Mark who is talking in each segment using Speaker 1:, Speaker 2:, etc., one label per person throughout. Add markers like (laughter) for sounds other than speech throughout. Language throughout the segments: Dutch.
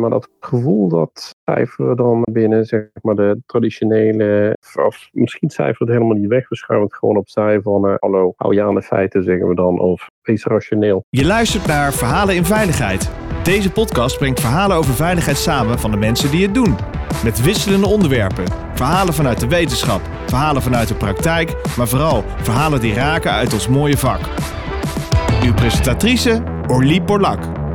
Speaker 1: Maar dat gevoel dat cijferen dan binnen zeg maar, de traditionele, of misschien cijferen het helemaal niet weg. We schuiven het gewoon opzij van uh, hallo, hou je aan de feiten zeggen we dan, of wees rationeel.
Speaker 2: Je luistert naar Verhalen in Veiligheid. Deze podcast brengt verhalen over veiligheid samen van de mensen die het doen. Met wisselende onderwerpen. Verhalen vanuit de wetenschap, verhalen vanuit de praktijk, maar vooral verhalen die raken uit ons mooie vak. Uw presentatrice Orlie Borlak.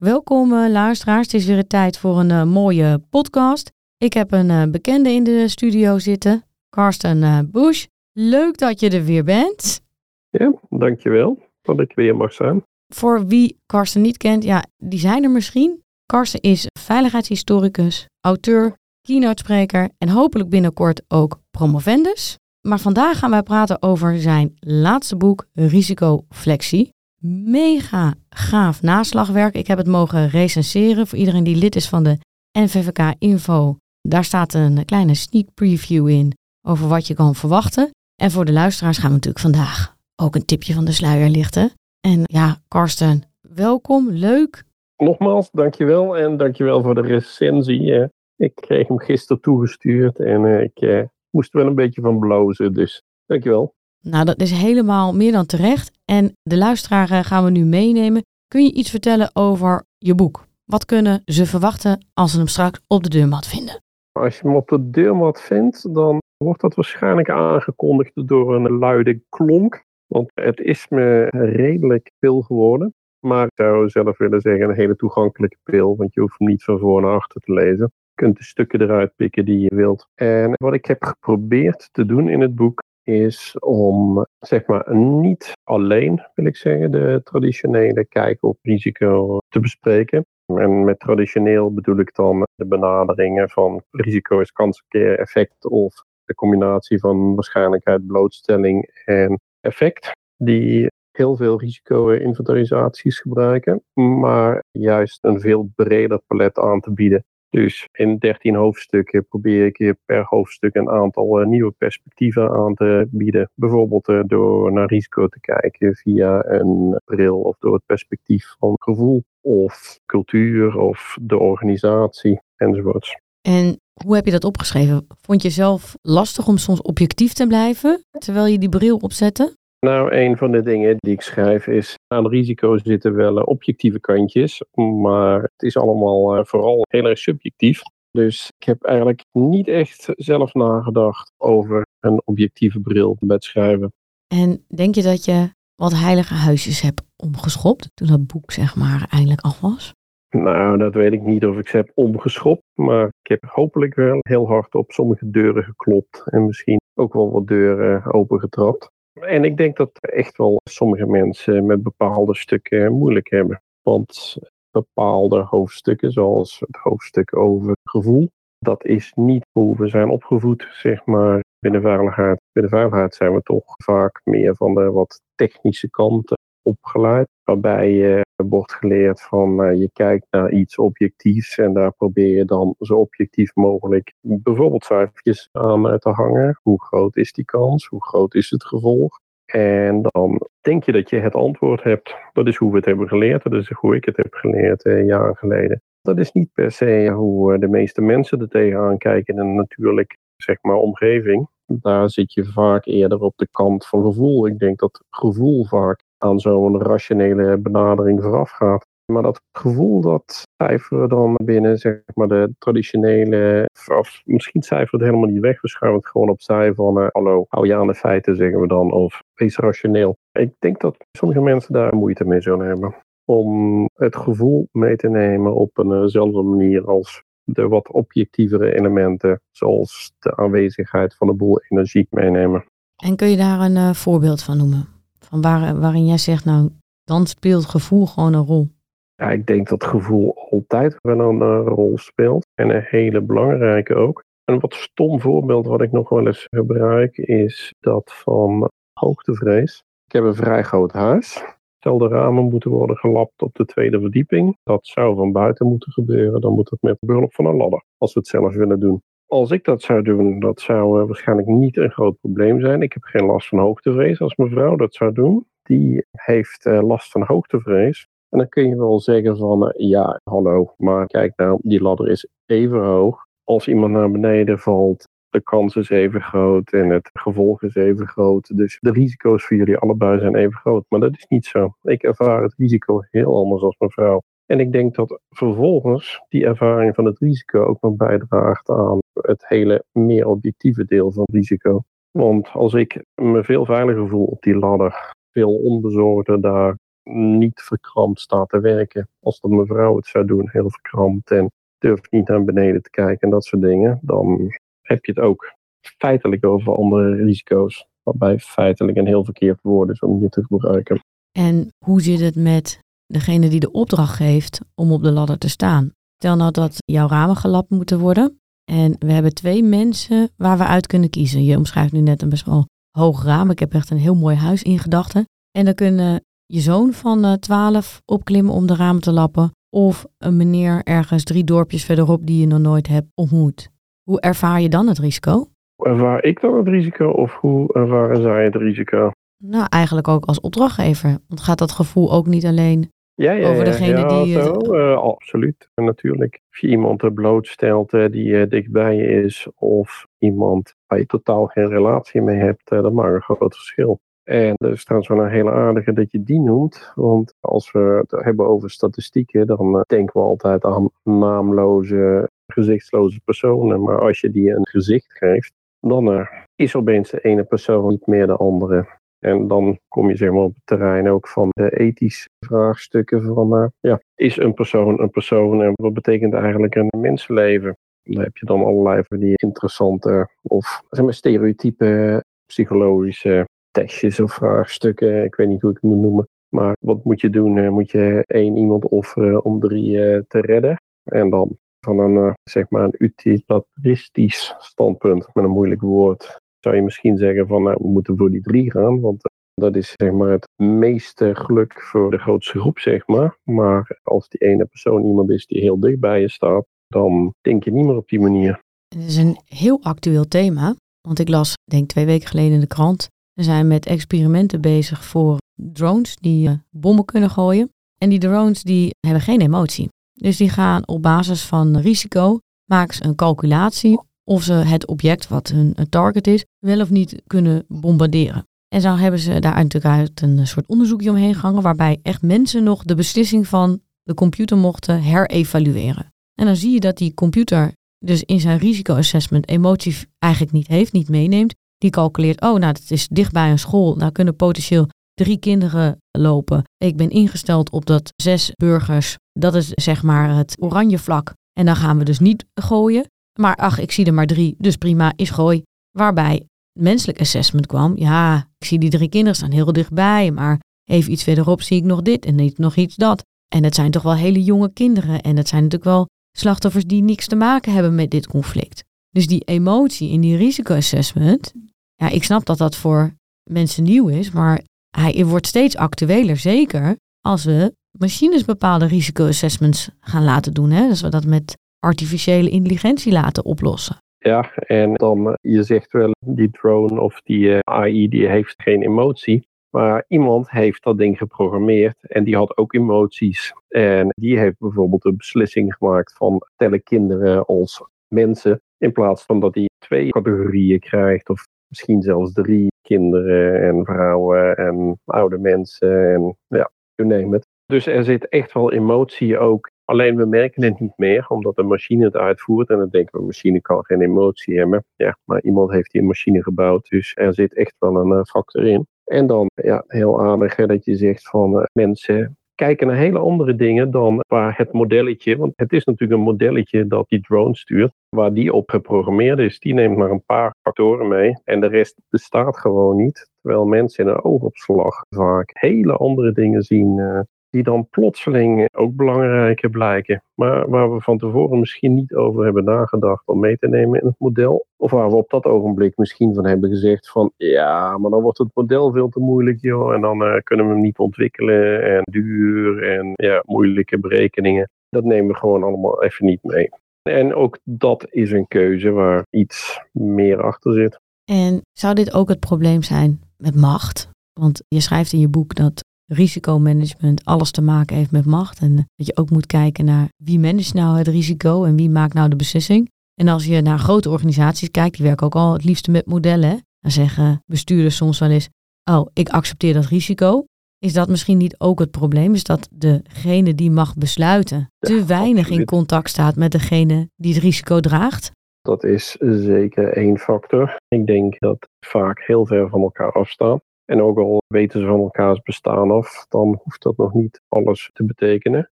Speaker 3: Welkom uh, luisteraars, het is weer tijd voor een uh, mooie podcast. Ik heb een uh, bekende in de studio zitten, Karsten Bush. Leuk dat je er weer bent.
Speaker 1: Ja, dankjewel dat ik weer mag zijn.
Speaker 3: Voor wie Karsten niet kent, ja, die zijn er misschien. Karsten is veiligheidshistoricus, auteur, keynote-spreker en hopelijk binnenkort ook promovendus. Maar vandaag gaan wij praten over zijn laatste boek, Risicoflexie mega gaaf naslagwerk. Ik heb het mogen recenseren voor iedereen die lid is van de NVVK Info. Daar staat een kleine sneak preview in over wat je kan verwachten. En voor de luisteraars gaan we natuurlijk vandaag ook een tipje van de sluier lichten. En ja, Karsten, welkom, leuk.
Speaker 1: Nogmaals, dankjewel en dankjewel voor de recensie. Ik kreeg hem gisteren toegestuurd en eh, ik eh, moest wel een beetje van blozen, dus dankjewel.
Speaker 3: Nou, dat is helemaal meer dan terecht. En de luisteraar eh, gaan we nu meenemen. Kun je iets vertellen over je boek? Wat kunnen ze verwachten als ze hem straks op de deurmat vinden?
Speaker 1: Als je hem op de deurmat vindt, dan wordt dat waarschijnlijk aangekondigd door een luide klonk. Want het is me redelijk veel geworden. Maar ik zou zelf willen zeggen een hele toegankelijke pil. Want je hoeft hem niet van voor naar achter te lezen. Je kunt de stukken eruit pikken die je wilt. En wat ik heb geprobeerd te doen in het boek is om zeg maar niet alleen, wil ik zeggen, de traditionele kijk op risico te bespreken. En met traditioneel bedoel ik dan de benaderingen van risico is kanskeer effect of de combinatie van waarschijnlijkheid, blootstelling en effect. Die heel veel risico-inventarisaties gebruiken, maar juist een veel breder palet aan te bieden dus in 13 hoofdstukken probeer ik per hoofdstuk een aantal eh, nieuwe perspectieven aan te bieden. Bijvoorbeeld uh, door naar risico te kijken via een bril of door het perspectief van gevoel of cultuur of de organisatie enzovoorts.
Speaker 3: En hoe heb je dat opgeschreven? Vond je zelf lastig om soms objectief te blijven terwijl je die bril opzette?
Speaker 1: Nou, een van de dingen die ik schrijf is, aan risico's zitten wel eh, objectieve kantjes, maar het is allemaal uh, vooral heel erg subjectief. Dus ik heb eigenlijk niet echt zelf nagedacht over een objectieve bril bij het schrijven.
Speaker 3: En denk je dat je wat heilige huisjes hebt omgeschopt toen dat boek zeg maar eindelijk af was?
Speaker 1: Nou, dat weet ik niet of ik ze heb omgeschopt, maar ik heb hopelijk wel heel hard op sommige deuren geklopt en misschien ook wel wat deuren opengetrapt. En ik denk dat echt wel sommige mensen met bepaalde stukken moeilijk hebben. Want bepaalde hoofdstukken, zoals het hoofdstuk over gevoel, dat is niet hoe we zijn opgevoed, zeg maar, binnen veiligheid. Binnen veiligheid zijn we toch vaak meer van de wat technische kant opgeleid. Waarbij je wordt geleerd van uh, je kijkt naar iets objectiefs en daar probeer je dan zo objectief mogelijk bijvoorbeeld cijfertjes aan uh, te hangen. Hoe groot is die kans? Hoe groot is het gevolg? En dan denk je dat je het antwoord hebt. Dat is hoe we het hebben geleerd. Dat is hoe ik het heb geleerd uh, jaren geleden. Dat is niet per se hoe de meeste mensen er tegenaan kijken in een natuurlijk zeg maar, omgeving. Daar zit je vaak eerder op de kant van gevoel. Ik denk dat gevoel vaak aan zo'n rationele benadering vooraf gaat. Maar dat gevoel dat cijferen dan binnen zeg maar, de traditionele, of misschien cijferen het helemaal niet weg, we schuiven het gewoon opzij van uh, hallo, hou je aan de feiten zeggen we dan, of wees rationeel. Ik denk dat sommige mensen daar moeite mee zullen hebben. Om het gevoel mee te nemen op eenzelfde eh, manier als de wat objectievere elementen, zoals de aanwezigheid van een boel energie meenemen.
Speaker 3: En kun je daar een uh, voorbeeld van noemen? Van waar, waarin jij zegt, nou, dan speelt gevoel gewoon een rol.
Speaker 1: Ja, ik denk dat gevoel altijd wel een rol speelt. En een hele belangrijke ook. Een wat stom voorbeeld wat ik nog wel eens gebruik is dat van hoogtevrees. Ik heb een vrij groot huis. Stel de ramen moeten worden gelapt op de tweede verdieping. Dat zou van buiten moeten gebeuren. Dan moet dat met behulp van een ladder. Als we het zelf willen doen. Als ik dat zou doen, dat zou uh, waarschijnlijk niet een groot probleem zijn. Ik heb geen last van hoogtevrees als mevrouw dat zou doen die heeft last van hoogtevrees. En dan kun je wel zeggen van, ja, hallo, maar kijk nou, die ladder is even hoog. Als iemand naar beneden valt, de kans is even groot en het gevolg is even groot. Dus de risico's voor jullie allebei zijn even groot. Maar dat is niet zo. Ik ervaar het risico heel anders als mijn vrouw. En ik denk dat vervolgens die ervaring van het risico ook nog bijdraagt aan het hele meer objectieve deel van risico. Want als ik me veel veiliger voel op die ladder, veel onbezorgder daar niet verkrampt staat te werken, als dat mijn vrouw het zou doen, heel verkrampt en durft niet naar beneden te kijken en dat soort dingen, dan heb je het ook feitelijk over andere risico's. Waarbij feitelijk een heel verkeerd woord is om hier te gebruiken.
Speaker 3: En hoe zit het met degene die de opdracht geeft om op de ladder te staan? Stel nou dat jouw ramen gelapt moeten worden. En we hebben twee mensen waar we uit kunnen kiezen. Je omschrijft nu net een best wel hoog raam. Ik heb echt een heel mooi huis in gedachten. En dan kunnen je zoon van 12 eh, opklimmen om de ramen te lappen. Of een meneer ergens drie dorpjes verderop die je nog nooit hebt ontmoet. Hoe ervaar je dan het risico?
Speaker 1: Ervaar ik dan het risico of hoe ervaren zij het risico?
Speaker 3: Nou, eigenlijk ook als opdrachtgever. Want gaat dat gevoel ook niet alleen ja, ja, over degene ja, die...
Speaker 1: Zo, uh, absoluut, natuurlijk. Als je iemand er blootstelt uh, die uh, dichtbij je is of iemand waar je totaal geen relatie mee hebt, dat maakt een groot verschil. En dat is trouwens wel een hele aardige dat je die noemt. Want als we het hebben over statistieken, dan denken we altijd aan naamloze gezichtsloze personen. Maar als je die een gezicht geeft, dan is opeens de ene persoon niet meer de andere. En dan kom je zeg maar op het terrein ook van de ethische vraagstukken van, uh, ja, is een persoon een persoon en wat betekent eigenlijk een mensenleven? Dan heb je dan allerlei van die interessante of zeg maar stereotype psychologische testjes of vraagstukken. Ik weet niet hoe ik het moet noemen. Maar wat moet je doen? Moet je één iemand offeren om drie te redden? En dan van een, zeg maar een utilitaristisch standpunt, met een moeilijk woord, zou je misschien zeggen van nou, we moeten voor die drie gaan, want uh, dat is zeg maar het meeste geluk voor de grootste groep, zeg maar. Maar als die ene persoon iemand is die heel dicht bij je staat, dan denk je niet meer op die manier.
Speaker 3: Het is een heel actueel thema, want ik las, denk twee weken geleden in de krant, ze zijn met experimenten bezig voor drones die uh, bommen kunnen gooien. En die drones die hebben geen emotie. Dus die gaan op basis van risico, maken ze een calculatie of ze het object wat hun target is, wel of niet kunnen bombarderen. En zo hebben ze daar natuurlijk uit een soort onderzoekje omheen gehangen, waarbij echt mensen nog de beslissing van de computer mochten herevalueren. En dan zie je dat die computer dus in zijn risicoassessment emotie eigenlijk niet heeft, niet meeneemt. Die calculeert, oh nou, het is dicht bij een school, daar kunnen potentieel drie kinderen lopen. Ik ben ingesteld op dat zes burgers, dat is zeg maar het oranje vlak. En dan gaan we dus niet gooien. Maar ach, ik zie er maar drie, dus prima, is gooi. Waarbij menselijk assessment kwam. Ja, ik zie die drie kinderen staan heel dichtbij, maar even iets verderop zie ik nog dit en niet nog iets dat. En het zijn toch wel hele jonge kinderen en het zijn natuurlijk wel slachtoffers die niks te maken hebben met dit conflict. Dus die emotie in die risicoassessment, ja, ik snap dat dat voor mensen nieuw is, maar hij wordt steeds actueler, zeker als we machines bepaalde risicoassessments gaan laten doen. Hè? Dus we dat met artificiële intelligentie laten oplossen.
Speaker 1: Ja, en dan, eh, je zegt wel, die drone of die eh, AI, die heeft geen emotie. Maar iemand heeft dat ding geprogrammeerd en die had ook emoties. En die heeft bijvoorbeeld een beslissing gemaakt van tellen kinderen als mensen. In plaats van dat hij twee categorieën krijgt of misschien zelfs drie kinderen en vrouwen en oude mensen en ja, you name it. Dus er zit echt wel emotie ook. Alleen we merken het niet meer, omdat de machine het uitvoert. En dan denken we, machine kan geen emotie hebben. Ja, maar iemand heeft die machine gebouwd, dus er zit echt wel een uh, factor in. En dan, ja, heel aardig hè, dat je zegt van uh, mensen kijken naar hele andere dingen dan waar het modelletje, want het is natuurlijk een modelletje dat die drone stuurt, waar die op geprogrammeerd is. Die neemt maar een paar factoren mee en de rest bestaat gewoon niet. Terwijl mensen in een oogopslag vaak hele andere dingen zien uh, die dan plotseling ook belangrijker blijken. Maar waar we van tevoren misschien niet over hebben nagedacht om mee te nemen in het model. Of waar we op dat ogenblik misschien van hebben gezegd van ja, maar dan wordt het model veel te moeilijk joh. En dan uh, kunnen we hem niet ontwikkelen en duur en ja, moeilijke berekeningen. Dat nemen we gewoon allemaal even niet mee. En ook dat is een keuze waar iets meer achter zit.
Speaker 3: En zou dit ook het probleem zijn met macht? Want je schrijft in je boek dat risicomanagement alles te maken heeft met macht. En dat je ook moet kijken naar wie managt nou het risico en wie maakt nou de beslissing. En als je naar grote organisaties kijkt, die werken ook al het liefste met modellen. Dan zeggen bestuurders soms wel eens, oh, ik accepteer dat risico. Is dat misschien niet ook het probleem? Is dat degene die mag besluiten te weinig in contact staat met degene die het risico draagt?
Speaker 1: Dat is zeker één factor. Ik denk dat vaak heel ver van elkaar afstaan. En ook al weten ze van elkaars bestaan af, dan hoeft dat nog niet alles te betekenen.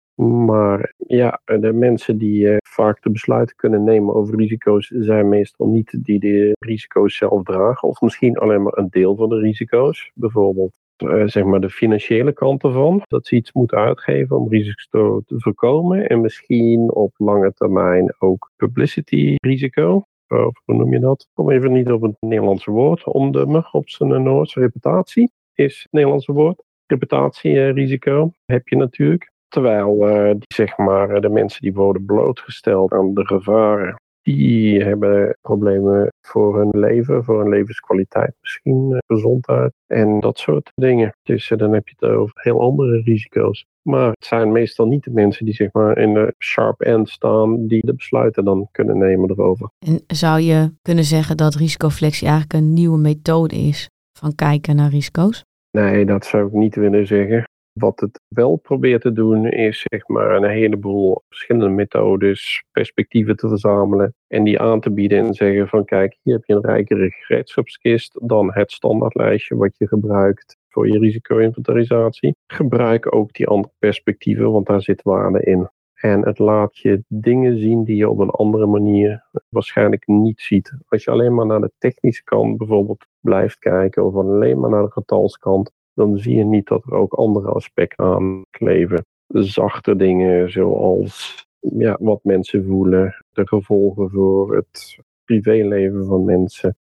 Speaker 1: Maar ja, de mensen die uh, vaak de besluiten kunnen nemen over risico's zijn meestal niet die de risico's zelf dragen. Of misschien alleen maar een deel van de risico's. Bijvoorbeeld uh, zeg maar de financiële kant ervan. Dat ze iets moeten uitgeven om risico's te voorkomen. En misschien op lange termijn ook publicity risico. Of hoe noem je dat? Ik kom even niet op het Nederlandse woord. Omdummen op zijn Noordse reputatie is het Nederlandse woord. Reputatierisico heb je natuurlijk. Terwijl zeg maar, de mensen die worden blootgesteld aan de gevaren, die hebben problemen voor hun leven, voor hun levenskwaliteit misschien, eh, gezondheid en dat soort dingen. Dus uh, dan heb je het over heel andere risico's. Maar het zijn meestal niet de mensen die zeg maar in de sharp end staan, die de besluiten dan kunnen nemen erover.
Speaker 3: En zou je kunnen zeggen dat risicoflexie eigenlijk een nieuwe methode is van kijken naar risico's?
Speaker 1: Nee, dat zou ik niet willen zeggen. Wat het wel probeert te doen is zeg maar een heleboel verschillende methodes, perspectieven te verzamelen en die aan te bieden en zeggen van kijk, hier heb je een rijkere gereedschapskist dan het standaardlijstje wat je gebruikt voor je risico-inventarisatie. Gebruik ook die andere perspectieven, want daar zit waarde in. En het laat je dingen zien die je op een andere manier waarschijnlijk niet ziet. Als je alleen maar naar de technische kant bijvoorbeeld blijft kijken, of alleen maar naar de getalskant, dan zie je niet dat er ook andere aspecten aan kleven. Zachte dingen zoals ja, wat mensen voelen, de gevolgen voor het privéleven van mensen.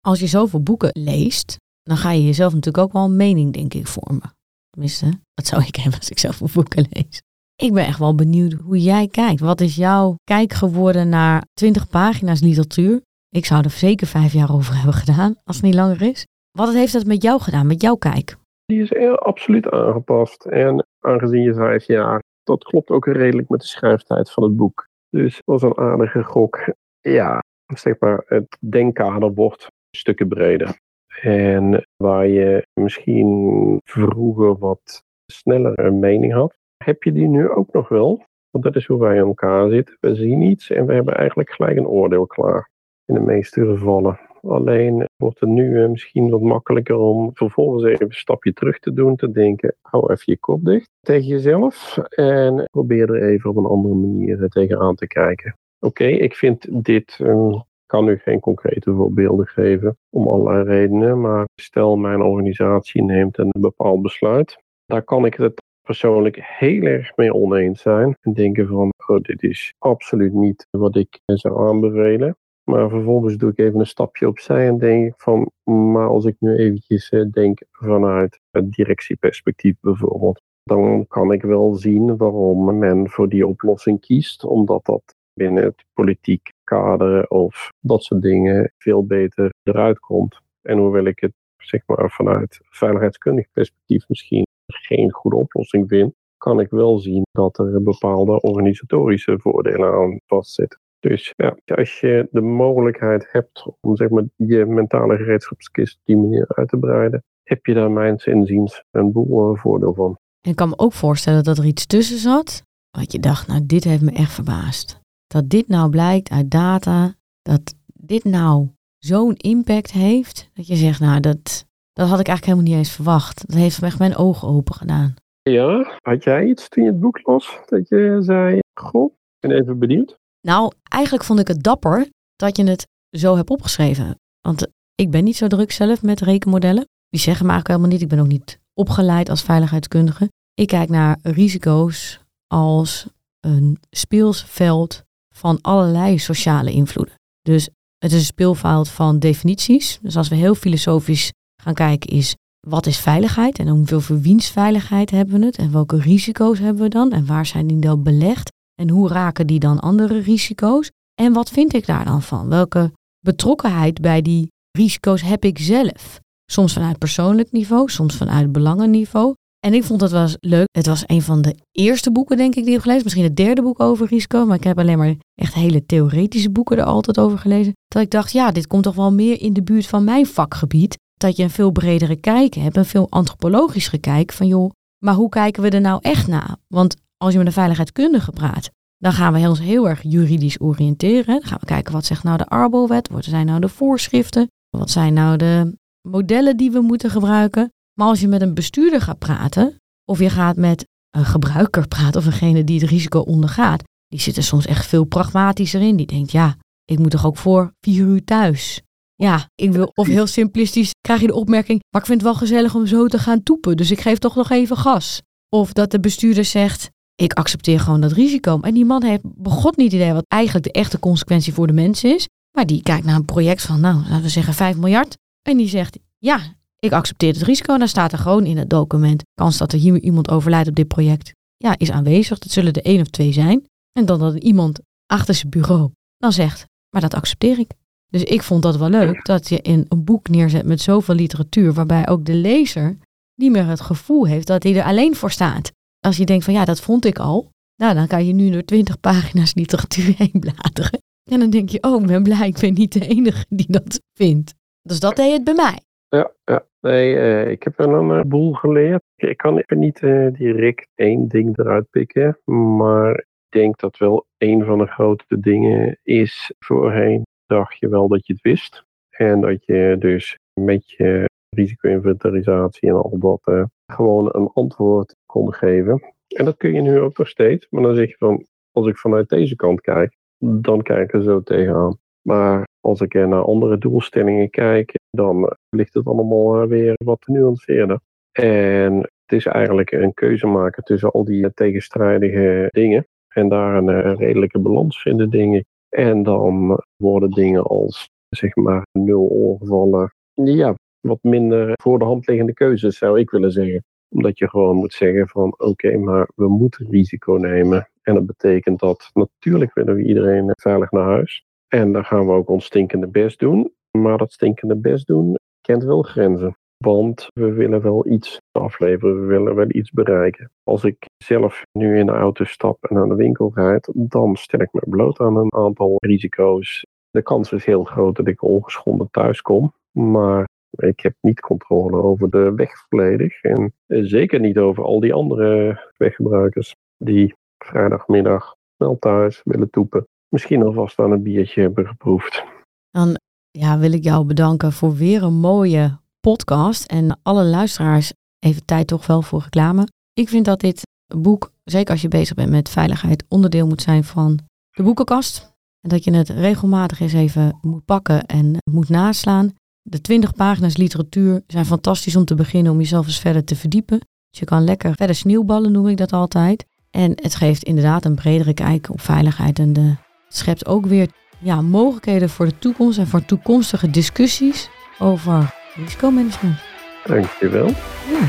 Speaker 3: Als je zoveel boeken leest, dan ga je jezelf natuurlijk ook wel een mening, denk ik, vormen. Tenminste, dat zou ik (laughs) hebben als ik zelf boeken lees. Ik ben echt wel benieuwd hoe jij kijkt. Wat is jouw kijk geworden naar 20 pagina's literatuur? Ik zou er zeker vijf jaar over hebben gedaan, als het niet langer is. Wat heeft dat met jou gedaan, met jouw kijk?
Speaker 1: Die is absoluut aangepast. En aangezien je vijf jaar, dat klopt ook redelijk met de schrijftijd van het boek. Dus dat was een aardige gok. Ja, zeg maar, het denkkader wordt stukken breder. En waar je misschien vroeger wat sneller een mening had, heb je die nu ook nog wel. Want dat is hoe wij elkaar zitten. We zien iets en we hebben eigenlijk gelijk een oordeel klaar. In de meeste gevallen. Alleen wordt het nu eh, misschien wat makkelijker om vervolgens even een stapje terug te doen. Te denken, hou even je kop dicht tegen jezelf. En probeer er even op een andere manier eh, tegenaan te kijken. Oké, ik vind dit um, kan nu geen concrete voorbeelden geven om allerlei redenen. Maar stel mijn organisatie neemt een bepaald besluit. Daar kan ik het persoonlijk heel erg mee oneens zijn. En denken van, oh, dit is absoluut niet wat ik zou aanbevelen. Maar vervolgens doe ik even een stapje opzij en denk van, maar als ik nu eventjes eh, denk vanuit het directieperspectief bijvoorbeeld, dan kan ik wel zien waarom men voor die oplossing kiest, omdat dat binnen het politiek kader of dat soort dingen veel beter eruit komt. En hoewel ik het zeg maar vanuit veiligheidskundig perspectief misschien geen goede oplossing vind, kan ik wel zien dat er bepaalde organisatorische voordelen aan vastzitten. Dus ja, als je de mogelijkheid hebt om zeg maar, je mentale gereedschapskist op die manier uit te breiden, heb je daar mijns inziens een boel eh, voordeel van.
Speaker 3: En ik kan me ook voorstellen dat er iets tussen zat, wat je dacht, nou dit heeft me echt verbaasd. Dat dit nou blijkt uit data, dat dit nou zo'n impact heeft, dat je zegt, nou dat, dat had ik eigenlijk helemaal niet eens verwacht. Dat heeft me echt mijn ogen open gedaan.
Speaker 1: Ja, had jij iets toen je het boek las, dat je zei, goh, ik ben even benieuwd?
Speaker 3: Nou, eigenlijk vond ik het dapper dat je het zo hebt opgeschreven. Want ik ben niet zo druk zelf met rekenmodellen. Die zeggen me eigenlijk helemaal niet. Ik ben ook niet opgeleid als veiligheidskundige. Ik kijk naar risico's als een speelsveld van allerlei sociale invloeden. Dus het is een speelveld van definities. Dus als we heel filosofisch gaan kijken is wat is veiligheid en hoeveel verwienstveiligheid hebben we het en welke risico's hebben we dan en waar zijn die dan belegd en hoe raken die dan andere risico's? En wat vind ik daar dan van? Welke betrokkenheid bij die risico's heb ik zelf? Soms vanuit persoonlijk niveau, soms vanuit belangenniveau. En ik vond het was leuk. Het was een van de eerste boeken, denk ik, die ik heb gelezen. Misschien het derde boek over risico. Maar ik heb alleen maar echt hele theoretische boeken er altijd over gelezen. Dat ik dacht, ja, dit komt toch wel meer in de buurt van mijn vakgebied. Dat je een veel bredere kijk hebt, een veel antropologisch kijk van joh, maar hoe kijken we er nou echt naar? Want als je met een veiligheidskundige praat, dan gaan we ons heel erg juridisch oriënteren. Dan gaan we kijken wat zegt nou de Arbo-wet, wat zijn nou de voorschriften, wat zijn nou de modellen die we moeten gebruiken. Maar als je met een bestuurder gaat praten, of je gaat met een gebruiker praten, of degene die het risico ondergaat, die zit er soms echt veel pragmatischer in. Die denkt, ja, ik moet toch ook voor vier uur thuis. Ja, ik wil, of heel simplistisch krijg je de opmerking, maar ik vind het wel gezellig om zo te gaan toepen, dus ik geef toch nog even gas. Of dat de bestuurder zegt, ik accepteer gewoon dat risico. En die man heeft begot niet idee wat eigenlijk de echte consequentie voor de mensen is. Maar die kijkt naar een project van, nou, laten we zeggen 5 miljard. En die zegt, ja, ik accepteer het risico. En dan staat er gewoon in het document, kans dat er hier iemand overlijdt op dit project, ja, is aanwezig. Dat zullen er één of twee zijn. En dan dat iemand achter zijn bureau dan zegt, maar dat accepteer ik. Dus ik vond dat wel leuk, dat je in een boek neerzet met zoveel literatuur, waarbij ook de lezer niet meer het gevoel heeft dat hij er alleen voor staat. Als je denkt van ja, dat vond ik al, nou dan kan je nu door twintig pagina's literatuur (laughs) heen bladeren. En dan denk je, oh, ik ben blij, ik ben niet de enige die dat vindt. Dus dat deed het bij mij.
Speaker 1: Ja, ja. Nee, uh, ik heb er een boel geleerd. Ik kan even niet uh, direct één ding eruit pikken, maar ik denk dat wel een van de grootste dingen is. Voorheen dacht je wel dat je het wist. En dat je dus met je risico-inventarisatie en al dat uh, gewoon een antwoord kon geven. En dat kun je nu ook nog steeds. Maar dan zeg je van, als ik vanuit deze kant kijk, dan kijk ik er zo tegenaan. Maar als ik naar andere doelstellingen kijk, dan ligt het allemaal eh, weer wat nuanceerder. En het is eigenlijk een keuze maken tussen al die tegenstrijdige dingen. En daar een eh, redelijke balans vinden, dingen. En dan worden dingen als, zeg maar, nul ongevallen. Ja, wat minder voor de hand liggende keuzes, zou ik willen zeggen. Omdat je gewoon moet zeggen van, oké, maar we moeten risico nemen. En dat betekent dat natuurlijk willen we iedereen veilig naar huis. En dan gaan we ook ons stinkende best doen. Maar dat stinkende best doen kent wel grenzen. Want we willen wel iets afleveren, we willen wel iets bereiken. Als ik zelf nu in de auto stap en naar de winkel rijd, dan stel ik me bloot aan een aantal risico's. De kans is heel groot dat ik ongeschonden thuis kom. Maar ik heb niet controle over de weg volledig. En zeker niet over al die andere weggebruikers die vrijdagmiddag snel thuis willen toepen. Misschien alvast aan een biertje hebben geproefd.
Speaker 3: Dan ja, wil ik jou bedanken voor weer een mooie podcast. En alle luisteraars even tijd toch wel voor reclame. Ik vind dat dit boek, zeker als je bezig bent met veiligheid, onderdeel moet zijn van de boekenkast. En dat je het regelmatig eens even moet pakken en moet naslaan. De 20 pagina's literatuur zijn fantastisch om te beginnen om jezelf eens verder te verdiepen. Dus je kan lekker verder sneeuwballen, noem ik dat altijd. En het geeft inderdaad een bredere kijk op veiligheid en de, schept ook weer ja, mogelijkheden voor de toekomst en voor toekomstige discussies over risicomanagement.
Speaker 1: Dankjewel.
Speaker 3: Ja,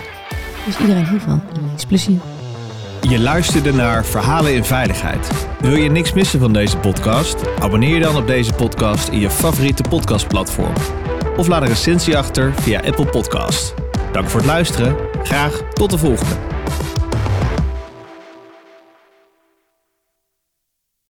Speaker 3: dus iedereen heel veel leesplezier.
Speaker 2: Je luisterde naar Verhalen in Veiligheid. Wil je niks missen van deze podcast? Abonneer je dan op deze podcast in je favoriete podcastplatform. Of laat een recensie achter via Apple Podcast. Dank voor het luisteren. Graag tot de volgende.